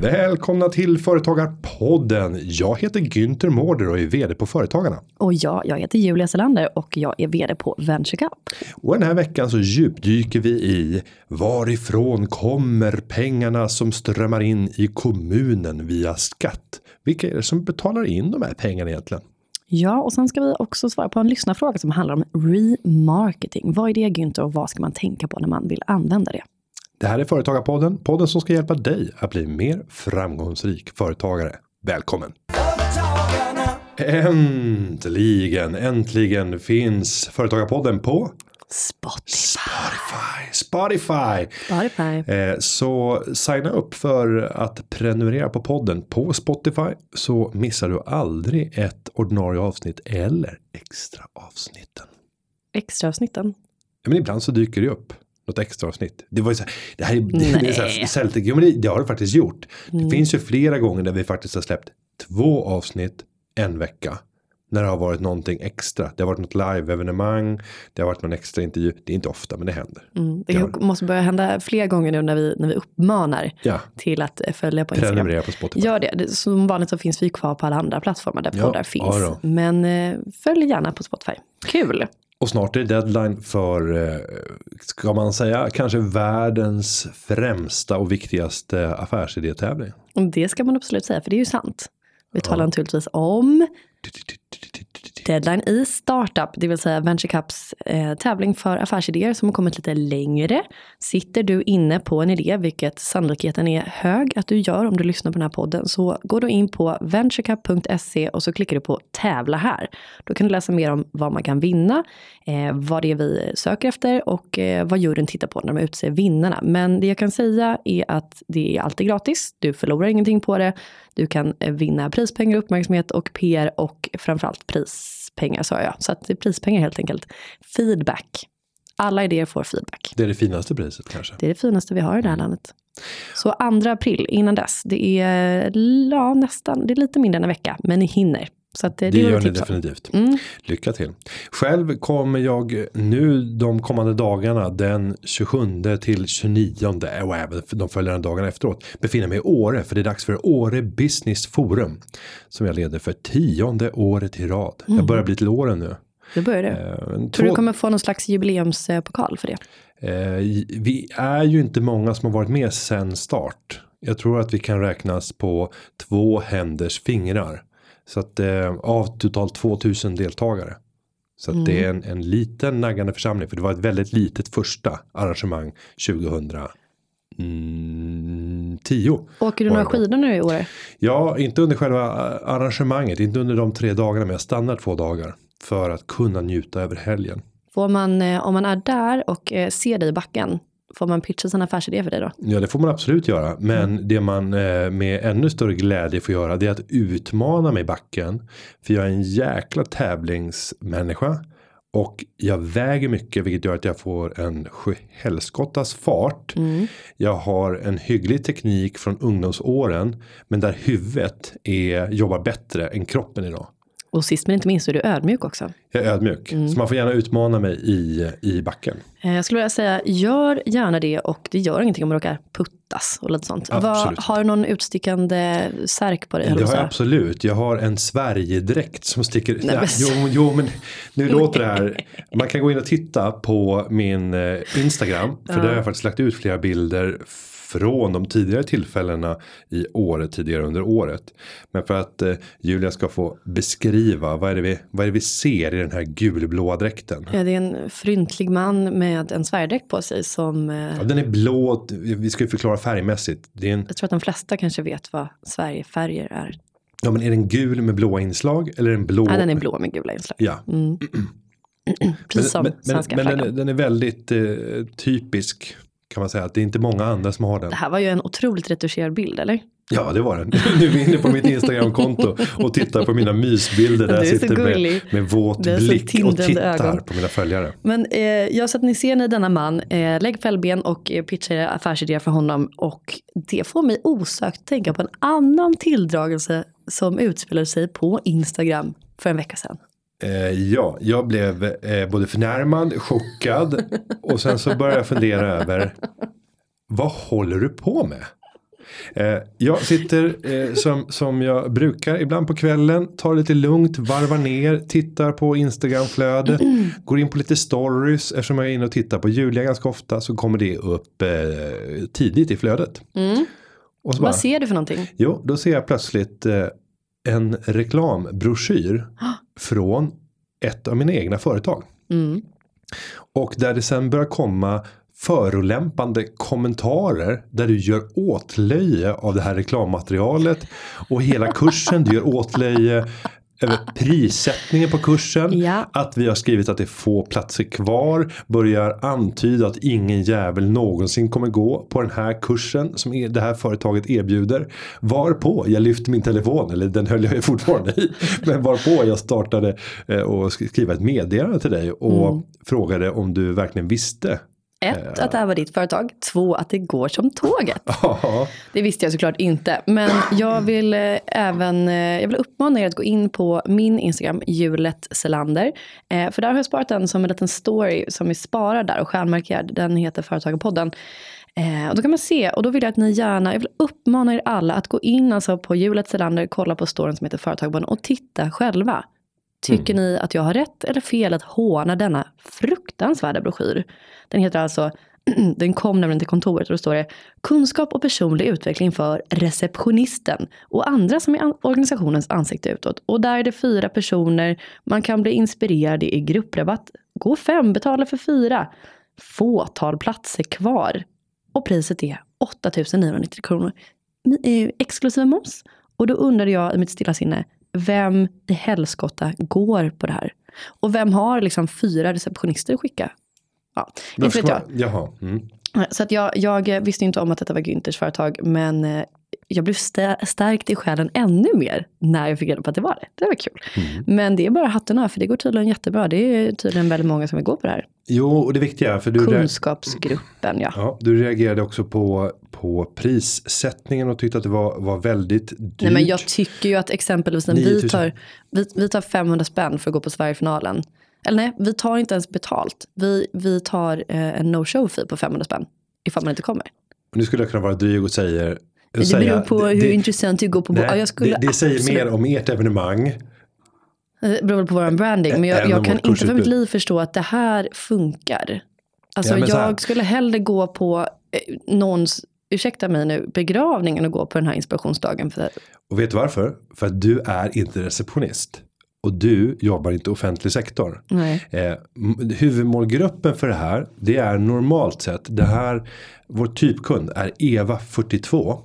Välkomna till Företagarpodden. Jag heter Günther Mårder och är vd på Företagarna. Och jag, jag heter Julia Selander och jag är vd på VentureCup. Och den här veckan så djupdyker vi i varifrån kommer pengarna som strömmar in i kommunen via skatt? Vilka är det som betalar in de här pengarna egentligen? Ja, och sen ska vi också svara på en lyssnarfråga som handlar om remarketing. Vad är det Günther och vad ska man tänka på när man vill använda det? Det här är Företagarpodden, podden som ska hjälpa dig att bli mer framgångsrik företagare. Välkommen! Äntligen, äntligen finns Företagarpodden på Spotify. Spotify. Spotify. Eh, så signa upp för att prenumerera på podden på Spotify så missar du aldrig ett ordinarie avsnitt eller extra avsnitten. Extra avsnitten. Ja, men ibland så dyker det upp något extra avsnitt. Det var ju så här, det här är, det är så här, Celtic, jo, men det, det har det faktiskt gjort. Det finns ju flera gånger där vi faktiskt har släppt två avsnitt en vecka. När det har varit någonting extra. Det har varit något live-evenemang. Det har varit någon extra intervju. Det är inte ofta men det händer. Mm, det Det har- måste börja hända fler gånger nu när vi, när vi uppmanar Ja, till att eh, följa på Instagram. prenumerera på Spotify. Gör det. Som vanligt så finns vi kvar på alla andra plattformar där Ja, poddar finns. ja. Men eh, följ gärna på Spotify. Kul! Och snart är det deadline för, eh, ska man säga, kanske världens främsta och viktigaste affärsidétävling. Det ska man absolut säga, för det är ju sant. Vi talar naturligtvis om deadline i startup, det vill säga Venture Cups eh, tävling för affärsidéer som har kommit lite längre. Sitter du inne på en idé, vilket sannolikheten är hög att du gör om du lyssnar på den här podden, så går du in på venturecup.se och så klickar du på tävla här. Då kan du läsa mer om vad man kan vinna, eh, vad det är vi söker efter och eh, vad juryn tittar på när de utser vinnarna. Men det jag kan säga är att det är alltid gratis, du förlorar ingenting på det. Du kan eh, vinna prispengar, uppmärksamhet och PR och framförallt prispengar sa jag. Så att det är prispengar helt enkelt. Feedback. Alla idéer får feedback. Det är det finaste priset kanske. Det är det finaste vi har i det här landet. Så 2 april, innan dess, det är ja, nästan, det är lite mindre än en vecka, men ni hinner. Så att, Det det, gör ni definitivt. Mm. Lycka till. Själv kommer jag nu de kommande dagarna den 27 till 29 och även de följande dagarna efteråt befinna mig i Åre för det är dags för Åre Business Forum som jag leder för tionde året i rad. Jag börjar bli till åren nu. Det börjar det. Eh, Tror du två- kommer få någon slags jubileumspokal för det? Eh, vi är ju inte många som har varit med sen start. Jag tror att vi kan räknas på två händers fingrar. Så att eh, av totalt 2000 deltagare. Så att det är en, en liten naggande församling. För det var ett väldigt litet första arrangemang 2010. Åker du några skidor nu i år? Ja, inte under själva arrangemanget. Inte under de tre dagarna. Men jag stannar två dagar. För att kunna njuta över helgen. Får man, eh, om man är där och eh, ser dig i backen, får man pitcha sin affärsidé för dig då? Ja det får man absolut göra. Men det man eh, med ännu större glädje får göra det är att utmana mig i backen. För jag är en jäkla tävlingsmänniska. Och jag väger mycket vilket gör att jag får en sjuhelskottas fart. Jag har en hygglig teknik från ungdomsåren. Men där huvudet är, jobbar bättre än kroppen idag. Och sist men inte minst så är du ödmjuk också. Jag är ödmjuk. Så man får gärna utmana mig i, i backen. Eh, Jag skulle vilja säga, gör gärna det och det gör ingenting om man råkar puttas och lite sånt. Vad, har du någon utstickande särk på dig? Det har jag absolut. Jag har en Sverigedräkt som sticker. Nej, Ja, men- jo, jo, men nu låter det här. Man kan gå in och titta på min eh, Instagram. För där har jag faktiskt lagt ut flera bilder från de tidigare tillfällena i året tidigare under året. Men för att eh, Julia ska få beskriva vad är, det vi, vad är det vi ser i den här gulblåa dräkten. Ja, det är en fryntlig man med en Sverigedräkt på sig som eh, Ja, den är blå, vi ska ju förklara färgmässigt. Det är en, jag tror att de flesta kanske vet vad Sverigefärger är. ja, men är den gul med blåa inslag eller är den blå? Nej, den är blå med gula inslag. Ja, Precis som men, men, svenska men den, flaggan. är, den är väldigt eh, typisk kan man säga att det är inte många andra som har den. Det här var ju en otroligt retuscherad bild, eller? Ja det var den. Nu är vi inne på mitt Instagramkonto och tittar på mina mysbilder där jag sitter med, med våt blick och tittar ögon. på mina följare. Men eh, jag så att ni ser ni denna man, eh, lägg fällben och eh, pitcha era affärsidéer för honom. Och det får mig osökt tänka på en annan tilldragelse som utspelade sig på Instagram för en vecka sedan. Eh, ja, jag blev eh, både förnärmad, chockad och sen så började jag fundera över vad håller du på med? Eh, jag sitter eh, som, som jag brukar ibland på kvällen. Tar lite lugnt, varvar ner, tittar på Instagramflödet. Mm. Går in på lite stories. Eftersom jag är inne och tittar på Julia ganska ofta så kommer det upp eh, tidigt i flödet. Mm. Och så Vad bara, ser du för någonting? Jo, då ser jag plötsligt eh, en reklambroschyr från ett av mina egna företag. Mm. Och där det sen börjar komma förolämpande kommentarer där du gör åtlöje av det här reklammaterialet och hela kursen. Du gör åtlöje över prissättningen på kursen. Ja. Att vi har skrivit att det är få platser kvar. Börjar antyda att ingen jävel någonsin kommer gå på den här kursen som är- det här företaget erbjuder. Varpå jag lyfte min telefon, eller den höll jag fortfarande i. Men varpå jag startade eh, och sk- skriva ett meddelande till dig och frågade om du verkligen visste. Ett, att det här var ditt företag. Två, att det går som tåget. Det visste jag såklart inte. Men jag vill eh, även eh, jag vill uppmana er att gå in på min Instagram, Julet Selander. Eh, för där har jag sparat den som en liten story som är sparad där och stjärnmarkerad. Den heter Företagarpodden. Eh, och då kan man se, och då vill jag att ni gärna, jag vill uppmana er alla att gå in alltså på Julet Selander, kolla på storyn som heter Företagarpodden och titta själva. Tycker ni att jag har rätt eller fel att håna denna fruktansvärda broschyr? Den heter alltså, den kom nämligen till kontoret och då står det Kunskap och personlig utveckling för receptionisten och andra som är an- organisationens ansikte utåt. Och där är det fyra personer, man kan bli inspirerad, det är grupprabatt. Gå fem, betala för fyra. Fåtal platser kvar. Och priset är 8990 kronor. Mi- eh, Exklusive moms. Och då undrade jag i mitt stilla sinne, vem i helskotta går på det här? Och vem har liksom fyra receptionister att skicka? Ja, inte vet jag. Jaha. Mm. Så att jag, jag visste inte om att detta var Günthers företag, men eh, jag blev stä- stärkt i själen ännu mer när jag fick reda på att det var det. Det var kul. Mm. Men det är bara hatten av, för det går tydligen jättebra. Det är tydligen väldigt många som vill gå på det här. Jo, och det viktiga för du, Kunskapsgruppen, ja. ja, du reagerade också på, på prissättningen och tyckte att det var, var väldigt dyrt. Nej, men jag tycker ju att exempelvis när vi 9000. tar, vi, vi tar 500 spänn för att gå på Sverigefinalen. Eller nej, vi tar inte ens betalt. Vi, vi tar eh, en no-show fee på 500 spänn. Ifall man inte kommer. Nu skulle jag kunna vara dryg och säger Det säga- beror på hur det- intressant du går på. Nej, ja, jag skulle det, det säger absolut- mer om ert evenemang. Det beror på vår branding. Men jag, jag kan inte för mitt liv förstå att det här funkar. Alltså Ja, så här- jag skulle hellre gå på eh, någons, ursäkta mig nu, begravning än att gå på den här inspirationsdagen. För Och vet du varför? För att du är inte receptionist. Och du jobbar inte offentlig sektor. nej. Eh, huvudmålgruppen för det här. Det är normalt sett. Det här. Vår typkund är Eva 42.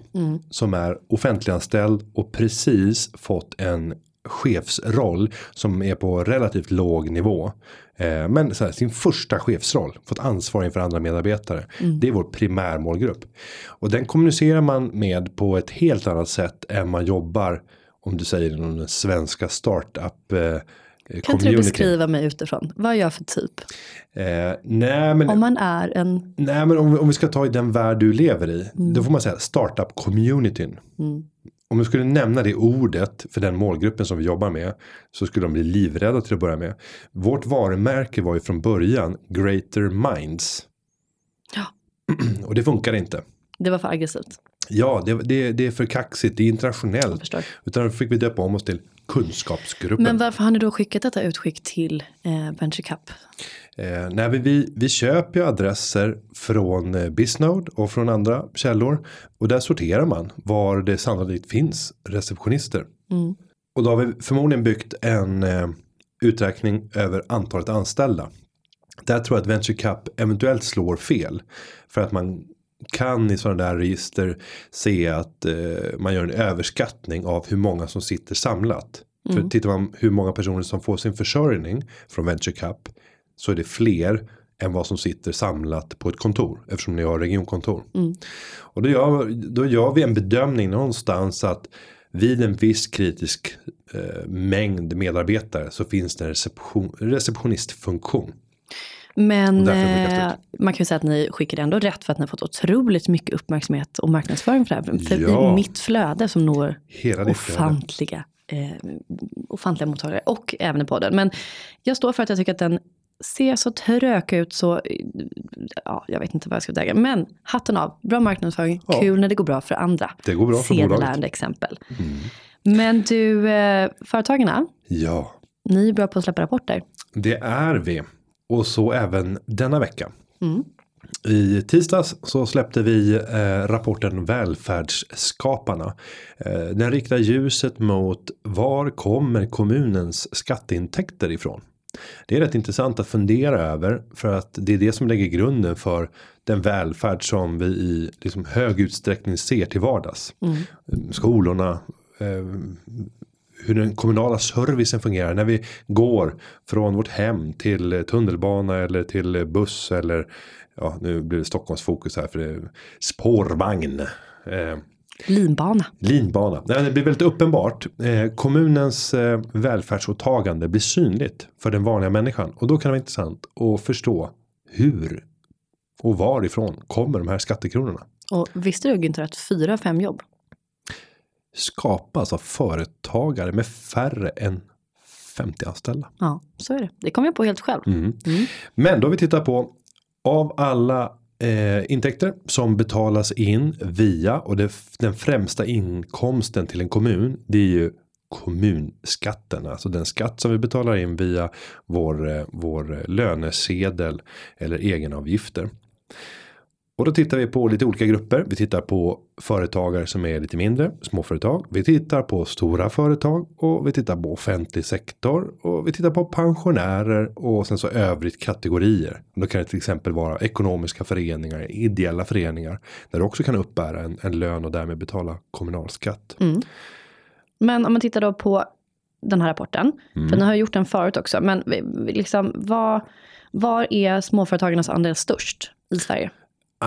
Som är offentliganställd och precis fått en chefsroll. Som är på relativt låg nivå. Eh, men här, sin första chefsroll. Fått ansvar inför andra medarbetare. Det är vår primärmålgrupp. Och den kommunicerar man med på ett helt annat sätt än man jobbar. Om du säger inom den svenska startup. Eh, Kan inte du beskriva mig utifrån? Vad är jag för typ? Eh, nej men, Om man är en... nej, men om, vi- om vi ska ta i den värld du lever i. Mm. Då får man säga startup communityn. Om du skulle nämna det ordet för den målgruppen som vi jobbar med. Så skulle de bli livrädda till att börja med. Vårt varumärke var ju från början Greater Minds. Ja. Och det funkar inte. Det var för aggressivt. Ja, det, det, det är för kaxigt. Det är internationellt. Utan då fick vi döpa om oss till kunskapsgruppen. Men varför har ni då skickat detta utskick till eh, Venture? Eh, nej, vi, vi köper ju adresser från eh, Bisnode och från andra källor. Och där sorterar man var det sannolikt finns receptionister. Och då har vi förmodligen byggt en eh, uträkning över antalet anställda. Där tror jag att Venture Cup eventuellt slår fel. För att man kan i sådana där register se att eh, man gör en överskattning av hur många som sitter samlat. För tittar man hur många personer som får sin försörjning från Venture Cup så är det fler än vad som sitter samlat på ett kontor eftersom ni har regionkontor. Och då gör, då gör vi en bedömning någonstans att vid en viss kritisk eh, mängd medarbetare så finns det en reception, receptionistfunktion. Men eh, man kan ju säga att ni skickade ändå rätt för att ni har fått otroligt mycket uppmärksamhet och marknadsföring för det här. För Ja. i mitt flöde som når Hela ofantliga, eh, ofantliga mottagare och även i podden. Men jag står för att jag tycker att den se så trök ut så, ja, jag vet inte vad jag ska säga. Men hatten av, bra marknadsföring, Ja. kul när det går bra för andra. Det går bra för bolaget. Mm. Exempel. Men du, eh, företagarna, Ja, ni är bra på att släppa rapporter. det är vi. Och så även denna vecka. Mm. I tisdags så släppte vi eh, rapporten Välfärdsskaparna. Eh, den riktar ljuset mot var kommer kommunens skatteintäkter ifrån? Det är rätt intressant att fundera över för att det är det som lägger grunden för den välfärd som vi i liksom hög utsträckning ser till vardags. Skolorna, eh, hur den kommunala servicen fungerar när vi går från vårt hem till tunnelbana eller till buss eller ja nu blir det Stockholms fokus här för det är spårvagn. Eh, Linbana. linbana. Nej, Det blir väldigt uppenbart. Eh, kommunens eh, välfärdsåtagande blir synligt för den vanliga människan och då kan det vara intressant att förstå hur och varifrån kommer de här skattekronorna? Och visste du Günther att fyra av fem jobb Skapas av företagare med färre än 50 anställda. Ja, så är det. Det kom jag på helt själv. Mm. Men då vi tittar på av alla eh, intäkter som betalas in via och det, den främsta inkomsten till en kommun. Det är ju kommunskatten, alltså den skatt som vi betalar in via vår, eh, vår lönesedel eller egenavgifter. Och då tittar vi på lite olika grupper. Vi tittar på företagare som är lite mindre, småföretag. Vi tittar på stora företag och vi tittar på offentlig sektor och vi tittar på pensionärer och sen så övrigt kategorier. Och då kan det till exempel vara ekonomiska föreningar, ideella föreningar där du också kan uppbära en, en lön och därmed betala kommunalskatt. Men om man tittar då på den här rapporten, Mm. för ni har gjort den förut också, men liksom, vad, var är småföretagarnas andel störst i Sverige?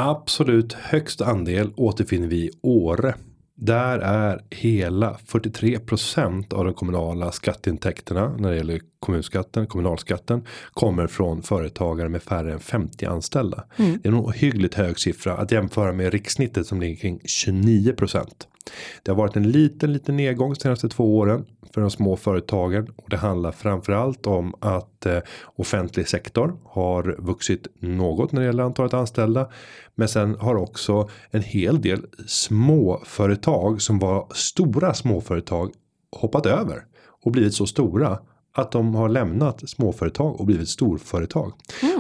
Absolut högst andel återfinner vi i Åre. Där är hela 43% av de kommunala skatteintäkterna när det gäller kommunskatten, kommunalskatten kommer från företagare med färre än 50 anställda. Det är nog hyggligt hög siffra att jämföra med rikssnittet som ligger kring 29%. Det har varit en liten, liten nedgång de senaste två åren för de små företagen och det handlar framförallt om att eh, offentlig sektor har vuxit något när det gäller antalet anställda. Men sen har också en hel del småföretag som var stora småföretag hoppat över och blivit så stora att de har lämnat småföretag och blivit storföretag.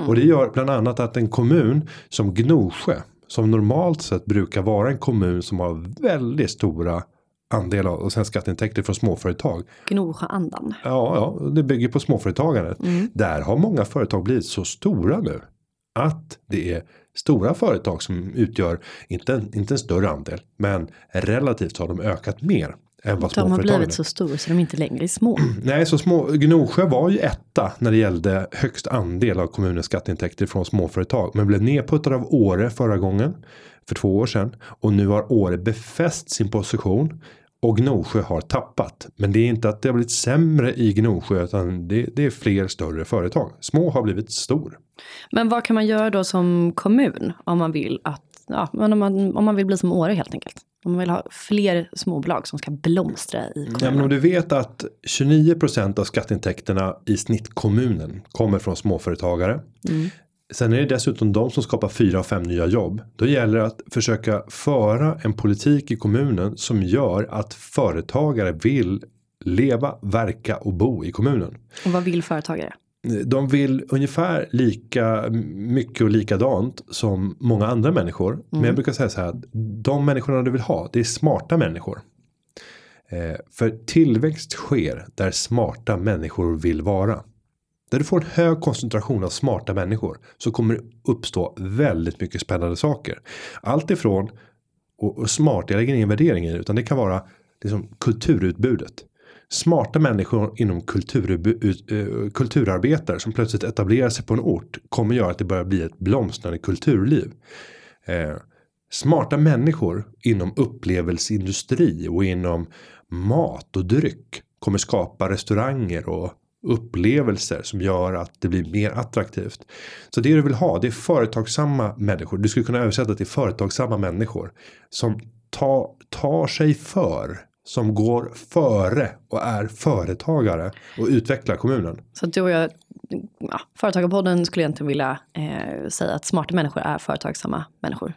Och det gör bland annat att en kommun som Gnosjö som normalt sett brukar vara en kommun som har väldigt stora andelar av sina skatteintäkter från småföretag. Gnosjöandan. Ja, ja, det bygger på småföretagandet. Där har många företag blivit så stora nu att det är stora företag som utgör inte en, inte en större andel, men relativt har de ökat mer än vad De har blivit så stora så de är inte längre är små. Nej, så små, Gnosjö var ju etta när det gällde högst andel av kommunens skatteintäkter från småföretag. Men blev nedputtad av Åre förra gången. För två år sedan. Och nu har Åre befäst sin position. Och Gnosjö har tappat. Men det är inte att det har blivit sämre i Gnosjö. Utan det, det är fler större företag. Små har blivit stor. Men vad kan man göra då som kommun om man vill att, ja, om man, om man vill bli som Åre helt enkelt? Om man vill ha fler småbolag som ska blomstra i Ja, men kommunen. om du vet att 29% av skatteintäkterna i snittkommunen kommer från småföretagare. Sen är det dessutom de som skapar fyra av fem nya jobb. Då gäller det att försöka föra en politik i kommunen som gör att företagare vill leva, verka och bo i kommunen. Och vad vill företagare? De vill ungefär lika mycket och likadant som många andra människor. Men jag brukar säga så här att de människorna du vill ha, det är smarta människor. Eh, för tillväxt sker där smarta människor vill vara. Där du får en hög koncentration av smarta människor så kommer det uppstå väldigt mycket spännande saker. Allt ifrån och, och smart, jag lägger ingen värdering i det, utan det kan vara liksom kulturutbudet. Smarta människor inom kultur eh, kulturarbetare som plötsligt etablerar sig på en ort kommer göra att det börjar bli ett blomstrande kulturliv. Eh, smarta människor inom upplevelseindustri och inom mat och dryck kommer skapa restauranger och upplevelser som gör att det blir mer attraktivt. Så det du vill ha det är företagsamma människor. Du skulle kunna översätta till företagsamma människor som ta, tar sig för som går före och är företagare och utvecklar kommunen. Så du och jag ja, Företagarpodden skulle egentligen vilja eh, säga att smarta människor är företagsamma människor.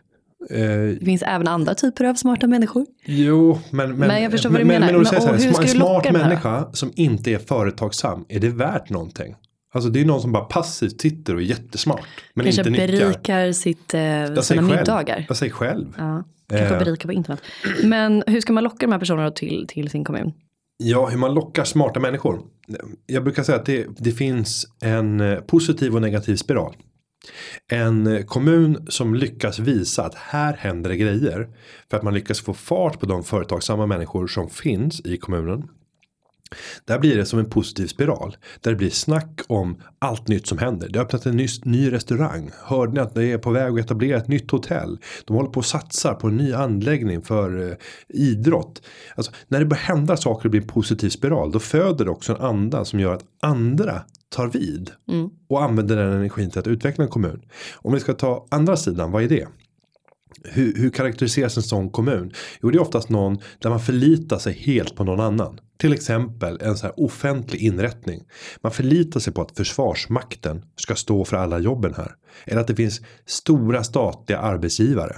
Eh, Det finns även andra typer av smarta människor. jo, men, men, Men jag förstår vad du men, menar. Men, Men- säger så och här, hur sma- ska en du smart locka den här? människa som inte är företagsam, är det värt någonting? Alltså det är någon som bara passivt sitter och är jättesmart. Men Kanske inte nyttjar. berikar sitt, eh, Jag sina själv. middagar. Jag säger själv. Ja, kanske Eh. berikar på internet. Men hur ska man locka de här personerna till, till sin kommun? Ja, hur man lockar smarta människor. Jag brukar säga att det, det finns en eh, positiv och negativ spiral. En eh, kommun som lyckas visa att här händer det grejer. För att man lyckas få fart på de företagsamma människor som finns i kommunen. Där blir det som en positiv spiral. Där det blir snack om allt nytt som händer. Det har öppnat en ny, ny restaurang. Hörde ni att det är på väg att etablera ett nytt hotell? De håller på att satsa på en ny anläggning för eh, idrott. Alltså, när det börjar hända saker och blir en positiv spiral. Då föder det också en anda som gör att andra tar vid. Och använder den energin till att utveckla en kommun. Om vi ska ta andra sidan, vad är det? Hur, hur karaktäriseras en sån kommun? Jo, det är oftast någon där man förlitar sig helt på någon annan. Till exempel en så här offentlig inrättning. Man förlitar sig på att försvarsmakten ska stå för alla jobben här. Eller att det finns stora statliga arbetsgivare.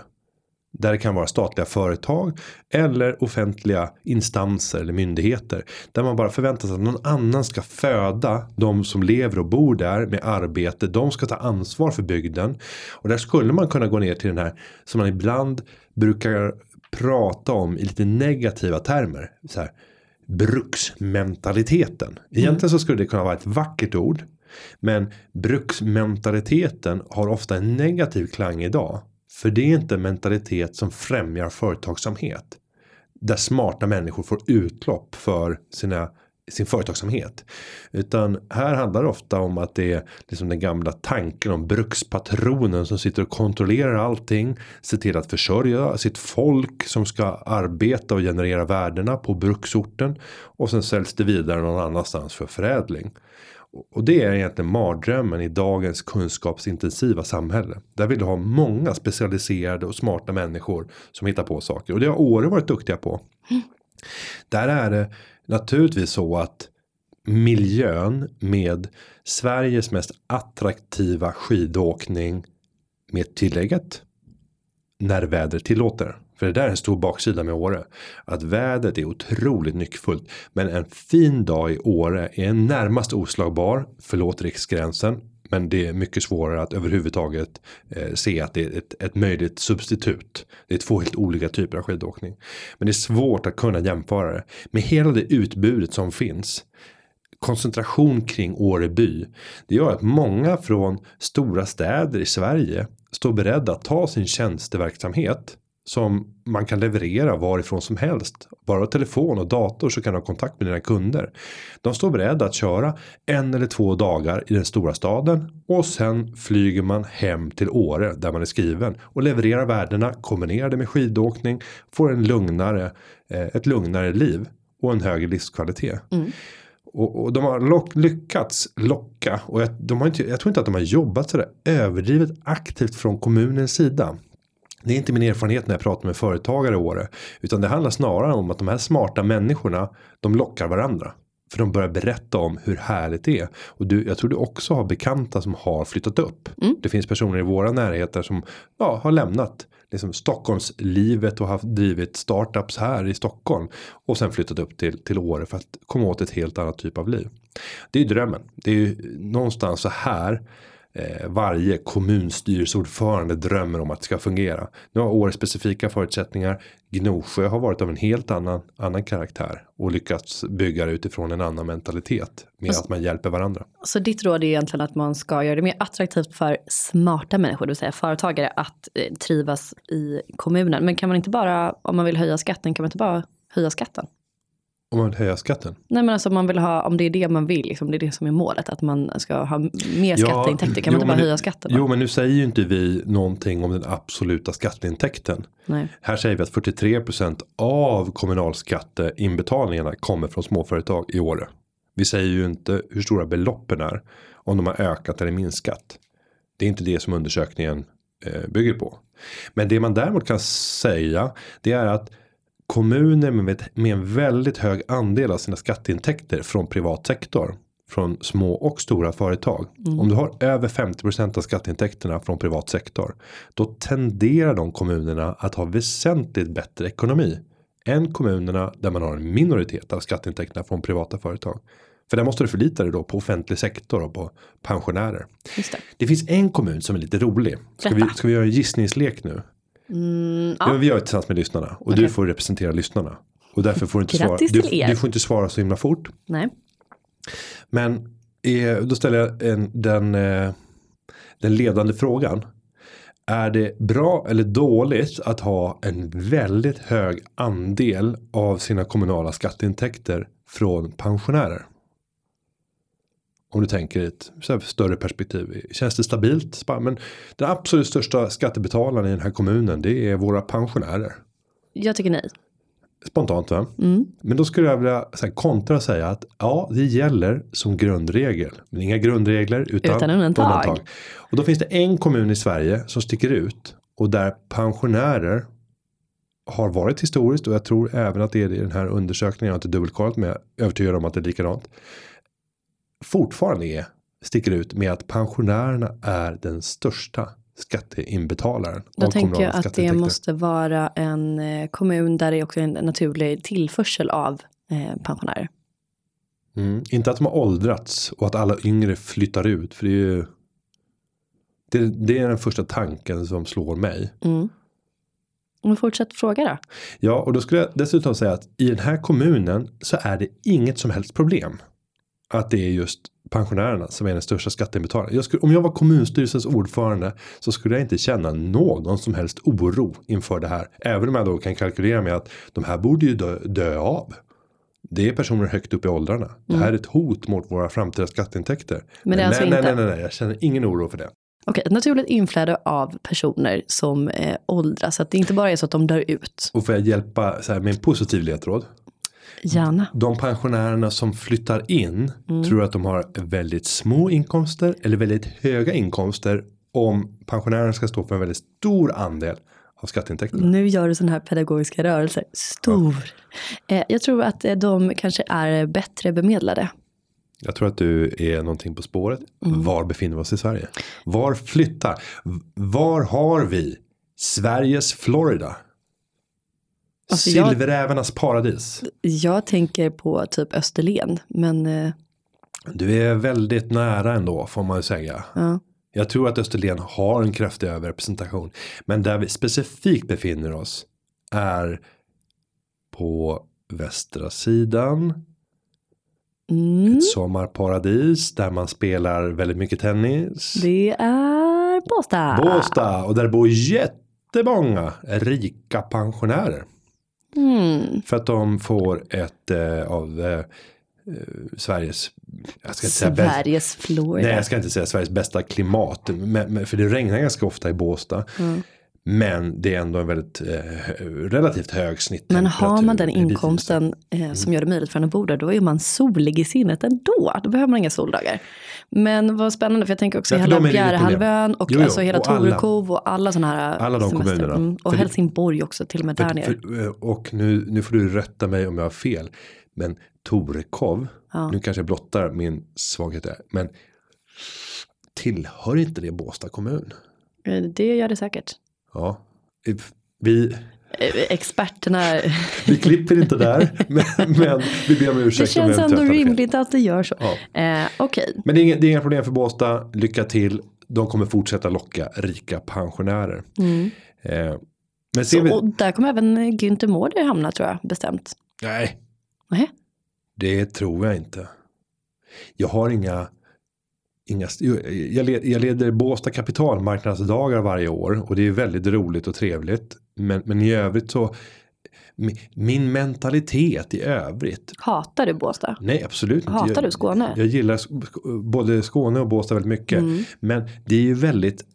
Där det kan vara statliga företag eller offentliga instanser eller myndigheter. Där man bara förväntar sig att någon annan ska föda de som lever och bor där med arbete. De ska ta ansvar för bygden. Och där skulle man kunna gå ner till den här som man ibland brukar prata om i lite negativa termer. Så här, bruksmentaliteten. Egentligen så skulle det kunna vara ett vackert ord. Men bruksmentaliteten har ofta en negativ klang idag. För det är inte en mentalitet som främjar företagsamhet. Där smarta människor får utlopp för sina, sin företagsamhet. Utan här handlar det ofta om att det är liksom den gamla tanken om brukspatronen som sitter och kontrollerar allting. Ser till att försörja sitt folk som ska arbeta och generera värdena på bruksorten. Och sen säljs det vidare någon annanstans för förädling. Och det är egentligen mardrömmen i dagens kunskapsintensiva samhälle. Där vill du ha många specialiserade och smarta människor som hittar på saker. Och det har Åre varit duktiga på. Där är det naturligtvis så att miljön med Sveriges mest attraktiva skidåkning med tillägget när vädret tillåter. För det där är en stor baksida med Åre. Att vädret är otroligt nyckfullt. Men en fin dag i Åre är närmast oslagbar. Förlåt riksgränsen. Men det är mycket svårare att överhuvudtaget eh, se att det är ett, ett möjligt substitut. Det är två helt olika typer av skidåkning. Men det är svårt att kunna jämföra det. Med hela det utbudet som finns koncentration kring Åreby. Det gör att många från stora städer i Sverige står beredda att ta sin tjänsteverksamhet som man kan leverera varifrån som helst. Bara telefon och dator så kan du ha kontakt med dina kunder. De står beredda att köra en eller två dagar i den stora staden och sen flyger man hem till Åre där man är skriven och levererar värdena, kombinerar det med skidåkning, får en lugnare, eh, ett lugnare liv och en högre livskvalitet. Och, och de har lock, lyckats locka och jag, de har inte, jag tror inte att de har jobbat sådär överdrivet aktivt från kommunens sida. Det är inte min erfarenhet när jag pratar med företagare i Åre. Utan det handlar snarare om att de här smarta människorna de lockar varandra. För de börjar berätta om hur härligt det är. Och du, jag tror du också har bekanta som har flyttat upp. Det finns personer i våra närheter som ja, har lämnat liksom Stockholmslivet och haft drivit startups här i Stockholm. Och sen flyttat upp till, till Åre för att komma åt ett helt annat typ av liv. Det är ju drömmen. Det är ju någonstans så här eh, varje kommunstyrelseordförande drömmer om att det ska fungera. Nu har Åre specifika förutsättningar. Gnosjö har varit av en helt annan, annan karaktär och lyckats bygga det utifrån en annan mentalitet med att man hjälper varandra. Så ditt råd är egentligen att man ska göra det mer attraktivt för smarta människor, det vill säga företagare, att eh, trivas i kommunen. Men kan man inte bara, om man vill höja skatten, kan man inte bara höja skatten? Om man vill höja skatten. Nej men alltså om man vill ha, om det är det man vill, liksom, det är det som är målet, att man ska ha mer skatteintäkter, kan man inte bara nu- höja skatten? då? Jo men nu säger ju inte vi någonting om den absoluta skatteintäkten. Nej. Här säger vi att 43% av kommunalskatteinbetalningarna kommer från småföretag i Åre. Vi säger ju inte hur stora beloppen är. Om de har ökat eller minskat. Det är inte det som undersökningen eh, bygger på. Men det man däremot kan säga. Det är att kommuner med, med en väldigt hög andel av sina skatteintäkter från privat sektor. från små och stora företag. Om du har över 50% av skatteintäkterna från privat sektor. Då tenderar de kommunerna att ha väsentligt bättre ekonomi. Än kommunerna där man har en minoritet av skatteintäkterna från privata företag. För där måste du förlita dig då på offentlig sektor och på pensionärer. Det. Det finns en kommun som är lite rolig. Ska vi, ska vi göra en gissningslek nu? Mm, Ja. ja. vi gör det tillsammans med lyssnarna. Och du Okej. får representera lyssnarna. Och därför får du inte svara. Du, du får inte svara så himla fort. Nej. Men eh, då ställer jag en, den, eh, den ledande frågan. Är det bra eller dåligt att ha en väldigt hög andel av sina kommunala skatteintäkter från pensionärer? Om du tänker i ett större perspektiv. Känns det stabilt? Men den absolut största skattebetalaren i den här kommunen det är våra pensionärer. Jag tycker nej. Spontant va? Mm. Men då skulle jag vilja så här, kontra och säga att ja, det gäller som grundregel. Men inga grundregler utan, Utan undantag. Och då finns det en kommun i Sverige som sticker ut och där pensionärer har varit historiskt och jag tror även att det är i den här undersökningen. Jag har inte dubbelkollat men jag är övertygad om att det är likadant. Fortfarande är, sticker ut med att pensionärerna är den största skatteinbetalaren. Då tänker jag att det måste vara en eh, kommun där det är också är en naturlig tillförsel av eh, pensionärer. Mm. Inte att de har åldrats och att alla yngre flyttar ut. För det är ju. Det, det är den första tanken som slår mig. Mm. Men fortsätt fråga då. Ja, och då skulle jag dessutom säga att i den här kommunen så är det inget som helst problem. Att det är just pensionärerna som är den största skatteinbetalaren. Jag skulle, om jag var kommunstyrelsens ordförande så skulle jag inte känna någon som helst oro inför det här. Även om jag då kan kalkylera med att de här borde ju dö, dö av. Det är personer högt upp i åldrarna. Det här är ett hot mot våra framtida skatteintäkter. Men det är nej, alltså nej, inte- nej, nej, nej, jag känner ingen oro för det. Okej, ett naturligt inflöde av personer som eh, åldras. Så att det inte bara är så att de dör ut. Och får jag hjälpa så här, med en positiv ledtråd. Gärna. De pensionärerna som flyttar in tror att de har väldigt små inkomster eller väldigt höga inkomster om pensionärerna ska stå för en väldigt stor andel av skatteintäkterna. Nu gör du sådana här pedagogiska rörelser. Stor. Eh, jag tror att eh, de kanske är bättre bemedlade. Jag tror att du är någonting på spåret. Var befinner vi oss i Sverige? Var flyttar? Var har vi Sveriges Florida? Alltså, Silverävarnas paradis. Jag tänker på typ Österlen. Men eh, Du är väldigt nära ändå får man ju säga. ja. Jag tror att Österlen har en kraftig överrepresentation. Men där vi specifikt befinner oss är på västra sidan. Mm, Ett sommarparadis där man spelar väldigt mycket tennis. det är Båstad. Båstad och där bor jättemånga rika pensionärer. Mm. För att de får ett eh, av eh, eh, Sveriges, jag ska inte säga bäst, Sveriges Florida. Nej, jag ska inte säga Sveriges bästa klimat. Men, men, för det regnar ganska ofta i Båstad. Mm. Men det är ändå en väldigt eh, relativt hög snitt. Men har man den inkomsten eh, som gör det möjligt för en att bo där, då är man solig i sinnet ändå. Då behöver man inga soldagar. Men vad spännande, för jag tänker också hela det Bjärehalvön och Jo, jo, alltså hela och. Torekov och alla sådana här Alla de semester- kommunerna. Mm, och För det- Helsingborg också, till och med där nere. för, eh, och nu, nu får du rätta mig om jag har fel. Men Torekov, Ja. nu kanske jag blottar min svaghet där. Men tillhör inte det Båstad kommun? Eh, Det gör det säkert. Ja, vi, Experterna, vi klipper inte där. men, men vi ber om det ursäkt vi känns ändå rimligt att det gör så. Ja. Eh, Okej, Men det är, inga, det är inga problem för Båstad. Lycka till. De kommer fortsätta locka rika pensionärer. Eh, men ser Så, vi... och där kommer även Günther Mårder hamna tror jag, bestämt. Nej, Nej. det tror jag inte. Jag har inga... inga jag, led, jag leder Båstad kapitalmarknadsdagar varje år. Och det är väldigt roligt och trevligt. Men, men i övrigt så... mi- Min mentalitet i övrigt. Hatar du Båstad? Nej, absolut inte. Hatar du Skåne? Jag gillar både Skåne och Båstad väldigt mycket. Mm. Men det är ju väldigt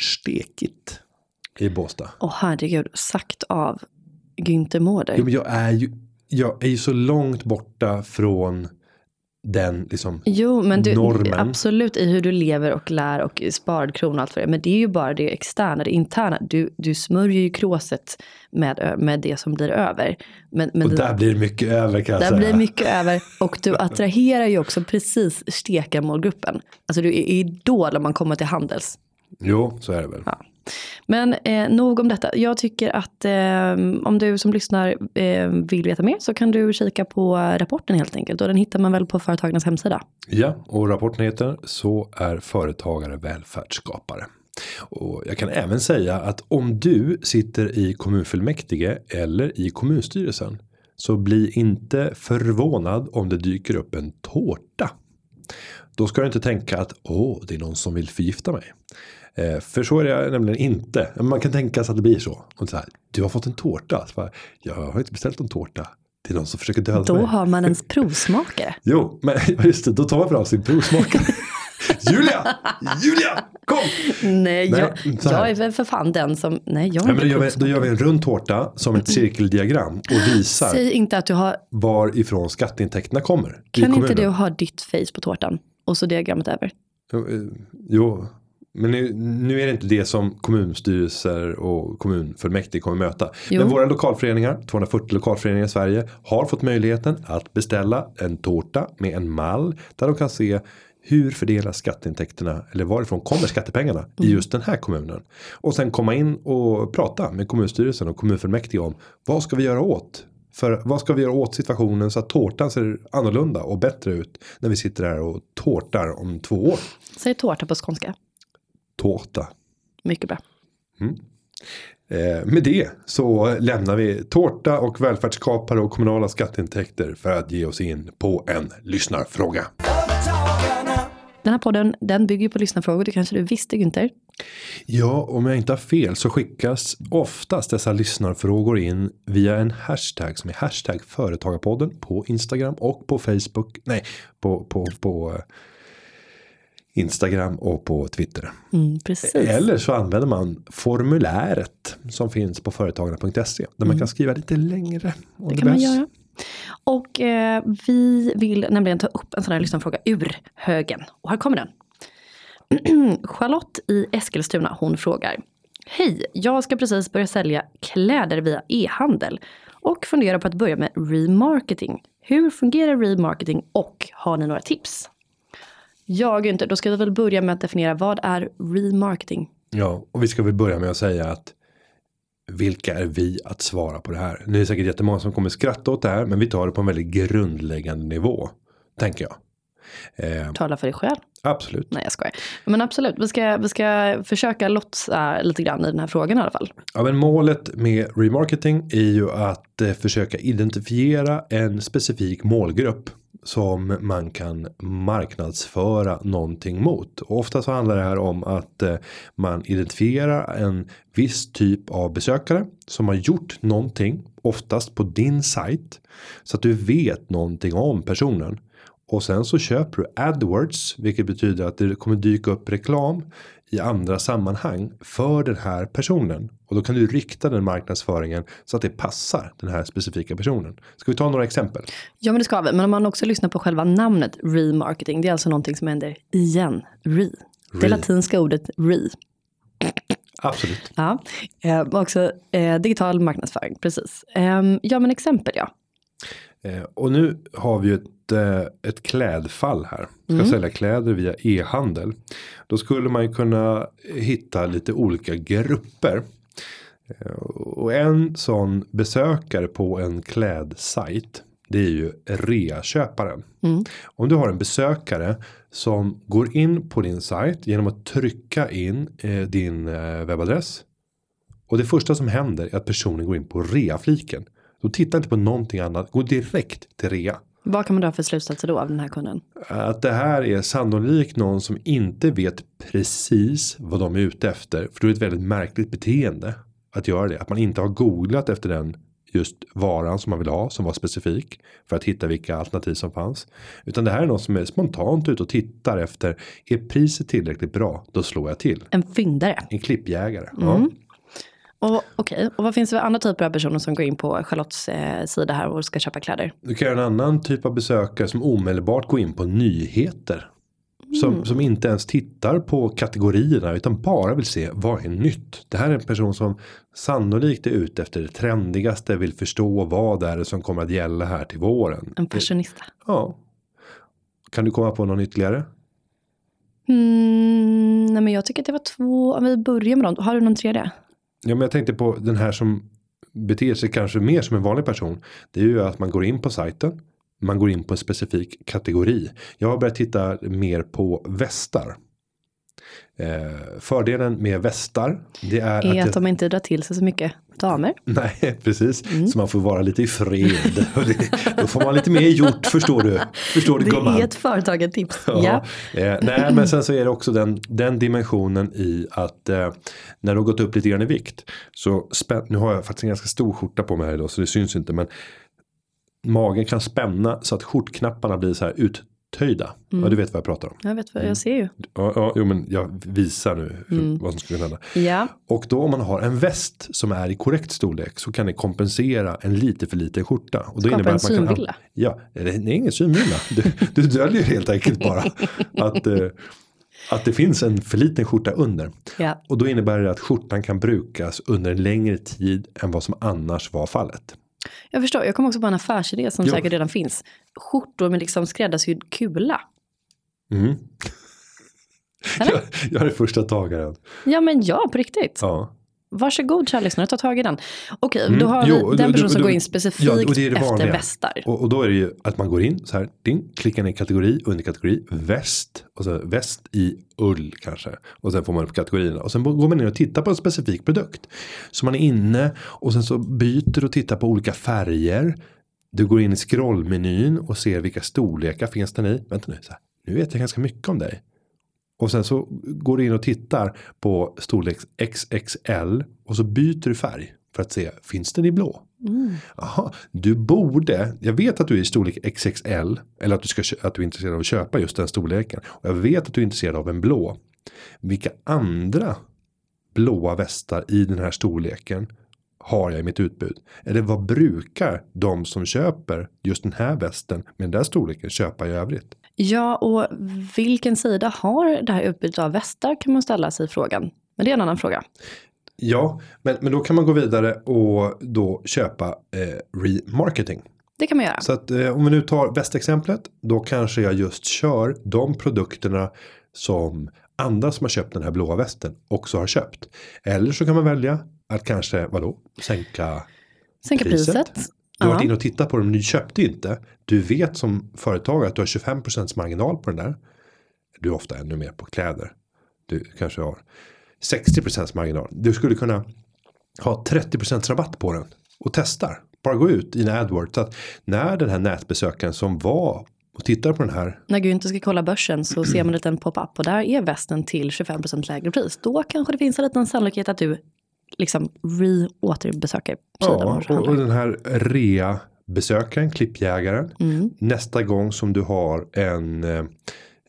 stekigt i Båstad. Åh herregud, sagt av Günther Mårder. Jo, men jag är ju jag är ju så långt borta från den liksom Jo, men du, normen. absolut i hur du lever och lär och sparad krona och allt vad det. Men det är ju bara det externa, det interna. Du, du smörjer ju kråset med, med det som blir över. Men, men Och det- där blir mycket över kan jag där säga. blir mycket över. Och du attraherar ju också precis stekarmålgruppen. Alltså du är idol om man kommer till Handels. Jo, så är det väl. Ja. Men eh, nog om detta. Jag tycker att eh, om du som lyssnar eh, vill veta mer så kan du kika på rapporten helt enkelt. Och den hittar man väl på företagarnas hemsida. Ja, och rapporten heter Så är företagare välfärdsskapare. Och jag kan även säga att om du sitter i kommunfullmäktige eller i kommunstyrelsen så bli inte förvånad om det dyker upp en tårta. Då ska du inte tänka att åh, det är någon som vill förgifta mig. Eh, för så är det nämligen inte. Man kan tänka sig att det blir så. Och så här, du har fått en tårta. Bara, jag har inte beställt en tårta. Det är någon som försöker döda Då mig. har man en provsmakare. Jo, men just det, då tar man fram sin provsmakare. Julia! Julia! Kom! Nej, jag, så här. jag är väl för fan den som... Nej, jag Ja, är men då, gör vi, då gör vi en rund tårta som ett cirkeldiagram och visar Säg inte att du har... varifrån skatteintäkterna kommer. Kan inte du ha ditt face på tårtan? Och så diagrammet över. Jo, eh, Jo, men nu, nu är det inte det som kommunstyrelser och kommunfullmäktige kommer möta. Jo. Men våra lokalföreningar, 240 lokalföreningar i Sverige, har fått möjligheten att beställa en tårta med en mall där de kan se hur fördelas skatteintäkterna eller varifrån kommer skattepengarna i Mm. just den här kommunen. Och sen komma in och prata med kommunstyrelsen och kommunfullmäktige om vad ska vi göra åt? För vad ska vi göra åt situationen så att tårtan ser annorlunda och bättre ut när vi sitter här och tårtar om två år. Säg tårta på skånska. Tårta. Mycket bra. Eh, med det så lämnar vi tårta och välfärdsskapare och kommunala skatteintäkter för att ge oss in på en lyssnarfråga. Den här podden, den bygger på lyssnarfrågor. Det kanske du visste Günther? Ja, om jag inte har fel så skickas oftast dessa lyssnarfrågor in via en hashtag som är hashtag företagarpodden på Instagram och på Facebook. Nej, på, på, på Instagram och på Twitter. Mm. Eller så använder man formuläret som finns på företagarna.se där man kan skriva lite längre. om Det kan man behövs. göra. Och eh, vi vill nämligen ta upp en sån här lyssnarfråga ur högen. Och här kommer den. Charlotte i Eskilstuna, hon frågar. Hej, jag ska precis börja sälja kläder via e-handel och funderar på att börja med remarketing. Hur fungerar remarketing och har ni några tips? Ja, Günther, då ska vi väl börja med att definiera vad är remarketing? Ja, och vi ska väl börja med att säga att vilka är vi att svara på det här? Nu är det säkert jättemånga som kommer skratta åt det här, men vi tar det på en väldigt grundläggande nivå, tänker jag. Eh, Tala för dig själv. absolut. Nej, jag skojar. Men absolut, vi ska, vi ska försöka lotsa lite grann i den här frågan i alla fall. Ja, men målet med remarketing är ju att eh, försöka identifiera en specifik målgrupp som man kan marknadsföra någonting mot. Och ofta så handlar det här om att eh, man identifierar en viss typ av besökare som har gjort någonting, oftast på din sajt, så att du vet någonting om personen. Och sen så köper du AdWords, vilket betyder att det kommer dyka upp reklam i andra sammanhang för den här personen. Och då kan du rikta den marknadsföringen så att det passar den här specifika personen. Ska vi ta några exempel? Ja, men det ska vi. Men om man också lyssnar på själva namnet remarketing, det är alltså någonting som händer igen. Re. Det Re. latinska ordet re. Absolut. Ja, eh, också eh, digital marknadsföring, precis. Eh, ja, men exempel ja. Eh, och nu har vi ju ett, eh, ett klädfall här. Ska Mm. sälja kläder via e-handel. Då skulle man ju kunna hitta lite olika grupper. Eh, och en sån besökare på en klädsajt. Det är ju reaköparen. Mm. Om du har en besökare som går in på din sajt genom att trycka in din webbadress. Och det första som händer är att personen går in på rea-fliken. Då tittar inte på någonting annat, går direkt till rea. Vad kan man dra för slutsatser då av den här kunden? Att det här är sannolikt någon som inte vet precis vad de är ute efter. För det är ett väldigt märkligt beteende att göra det. Att man inte har googlat efter den just varan som man vill ha som var specifik. För att hitta vilka alternativ som fanns. Utan det här är någon som är spontant ute och tittar efter. Är priset tillräckligt bra? Då slår jag till. En fyndare. En klippjägare. Ja. Och, okej, och vad finns det för andra typer av personer som går in på Charlottes eh, sida här och ska köpa kläder? Du kan göra en annan typ av besökare som omedelbart går in på nyheter. Som, som inte ens tittar på kategorierna utan bara vill se vad är nytt. Det här är en person som sannolikt är ute efter det trendigaste, vill förstå vad det är som kommer att gälla här till våren. En fashionista. Ja. Kan du komma på någon ytterligare? Mm, nej men jag tycker att det var två, om vi börjar med dem, har du någon tredje? Ja men jag tänkte på den här som beter sig kanske mer som en vanlig person. Det är ju att man går in på sajten. Man går in på en specifik kategori. Jag har börjat titta mer på västar. Eh, fördelen med västar. Det är, Är att, att de inte drar till sig så mycket damer. Nej precis. Så man får vara lite i fred. Då får man lite mer gjort förstår du. Förstår du Det gumman. är ett företaget tips. Ja. Ja. Eh, nej men sen så är det också den, den dimensionen i att eh, när du har gått upp lite grann i vikt. Så spän, nu har jag faktiskt en ganska stor skjorta på mig här idag så det syns inte. Men magen kan spänna så att skjortknapparna blir så här uttöjda. Ja du vet vad jag pratar om. Jag vet vad jag ser ju. Ja, ja jo, men jag visar nu mm. vad som skulle hända. Ja, Och då om man har en väst som är i korrekt storlek så kan det kompensera en lite för liten skjorta. Och då Skapa innebär en att man kan, synvilla. Ja, det är ingen synvilla. Du, du döljer helt enkelt bara att, eh, att det finns en för liten skjorta under. ja. Och då innebär det att skjortan kan brukas under en längre tid än vad som annars var fallet. Jag förstår, jag kommer också på en affärsidé som Jo. säkert redan finns. Skjortor med liksom skräddarsydd kula. Mm. Jag, jag är första tagaren. Ja men ja, på riktigt. Ja. Varsågod kära lyssnare, ta tag i den. Okej, Mm, då har jo, vi den person som går in ja, specifikt och det det efter vanliga. västar. Och, och då är det ju att man går in så här. Ding, klickar ner kategori, underkategori, väst. Och så väst i ull kanske. Och sen får man upp kategorierna. Och sen går man in och tittar på en specifik produkt. Så man är inne och sen så byter och tittar på olika färger. Du går in i scrollmenyn och ser vilka storlekar finns den i. Vänta nu, så här, nu vet jag ganska mycket om dig. Och sen så går du in och tittar på storlek XXL och så byter du färg för att se finns den i blå. Jaha, du borde, jag vet att du är i storlek XXL eller att du, ska, att du är intresserad av att köpa just den storleken. Och jag vet att du är intresserad av en blå. Vilka andra blåa västar i den här storleken har jag i mitt utbud? Eller vad brukar de som köper just den här västen med den där storleken köpa i övrigt? Ja, och vilken sida har det här utbudet av västar kan man ställa sig frågan. Men det är en annan fråga. Ja, men, men då kan man gå vidare och då köpa eh, remarketing. Det kan man göra. Så att eh, om vi nu tar västexemplet. Då kanske jag just kör de produkterna som andra som har köpt den här blåa västen också har köpt. Eller så kan man välja att kanske vadå sänka Sänka priset. Du har varit inne och tittat på dem, du köpte inte. Du vet som företagare att du har 25% marginal på den där. Du är ofta ännu mer på kläder. Du kanske har 60% marginal. Du skulle kunna ha 30% rabatt på den. Och testar. Bara gå ut i en AdWords. Så att när den här nätbesökaren som var och tittar på den här. När Günther ska kolla börsen så ser man en liten pop-up och där är västen till 25% lägre pris. Då kanske det finns en liten sannolikhet att du liksom re-återbesöker Ja, och och, den här rea besökaren, klippjägaren. Mm. Nästa gång som du har en, eh,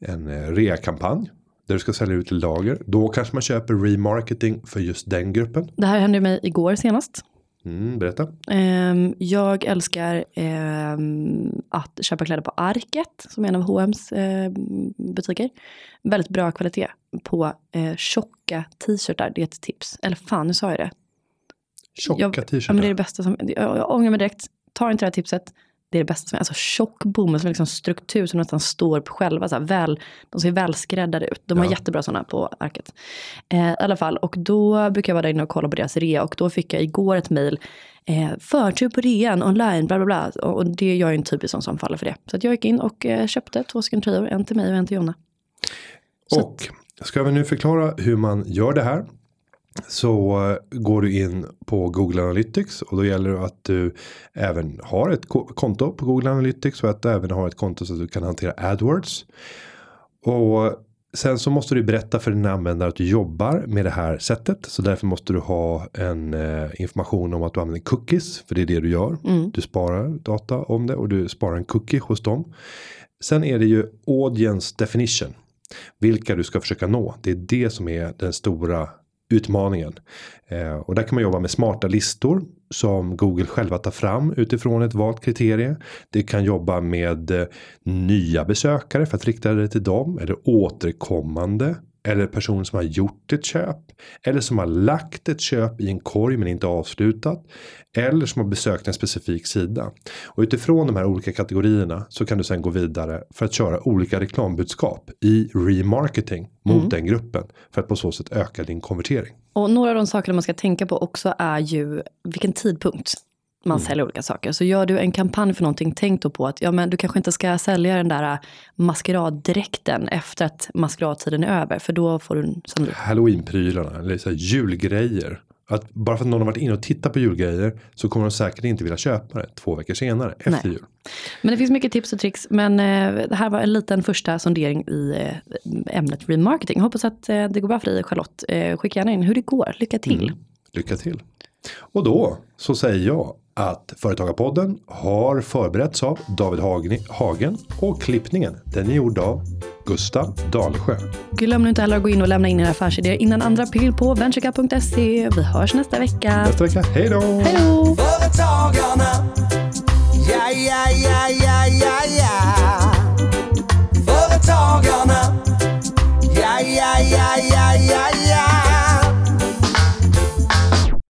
en eh, rea-kampanj. Där du ska sälja ut till lager. Då kanske man köper remarketing för just den gruppen. Det här hände mig igår senast. Mm, berätta. Ehm, jag älskar ehm, att köpa kläder på Arket som är en av H&M's eh, butiker. Väldigt bra kvalitet på eh, tjocka t-shirtar. Det är ett tips. Eller fan, nu sa jag det. Tjocka Jag- Ja, men det är t-shirtar. det bästa som, jag, jag ångrar mig direkt. Ta inte det här tipset. Det är det bästa som Alltså tjock bomull som liksom struktur som nästan står upp själva. Så här, väl, de ser välskräddade ut. De har Ja. jättebra sådana på arket. Eh, I alla fall, och då brukar jag vara där inne och kolla på deras rea. Och då fick jag igår ett mejl. Eh, förtur på rean online, bla bla bla. Och, och det, jag är en typisk sån som faller för det. Så att jag gick in och eh, köpte två stycken tröjor. En till mig och en till Jonna. Så Och ska vi nu förklara hur man gör det här. Så eh, går du in på Google Analytics och då gäller det att du även har ett ko- konto på Google Analytics och att du även har ett konto så att du kan hantera AdWords. Och sen så måste du berätta för din användare att du jobbar med det här sättet. Så därför måste du ha en eh, information om att du använder cookies. För det är det du gör. Du sparar data om det och du sparar en cookie hos dem. Sen är det ju audience definition. Vilka du ska försöka nå. Det är det som är den stora utmaningen. Eh, och där kan man jobba med smarta listor som Google själva tar fram utifrån ett valt kriterie. Det kan jobba med eh, nya besökare för att rikta det till dem eller återkommande eller personer som har gjort ett köp eller som har lagt ett köp i en korg men inte avslutat eller som har besökt en specifik sida. Och utifrån de här olika kategorierna så kan du sen gå vidare för att köra olika reklambudskap i remarketing mot mm. den gruppen för att på så sätt öka din konvertering. Och några av de sakerna man ska tänka på också är ju vilken tidpunkt man mm. säljer olika saker. Så gör du en kampanj för någonting, tänk då på att ja, men du kanske inte ska sälja den där maskeraddräkten efter att maskeradtiden är över. För då får du sannolikt... Halloweenprylarna, eller så julgrejer. Att bara för att någon har varit inne och tittat på julgrejer så kommer de säkert inte vilja köpa det två veckor senare efter Nej. jul. Men det finns mycket tips och tricks. Men eh, det här var en liten första sondering i eh, ämnet remarketing. Hoppas att eh, det går bra för dig Charlotte. Skicka gärna in hur det går. Lycka till. Mm. Lycka till. Och då så säger jag att Företagarpodden har förberetts av David Hagen och klippningen den är gjord av Gustav Dalsjö. Glöm nu inte heller att gå in och lämna in era affärsidéer innan 2 april på venturecap.se. Vi hörs nästa vecka. Nästa vecka. Hej då! Hej då! Företagarna. Ja, ja, ja, ja, ja, ja. Företagarna. Ja, ja, ja, ja, ja, ja.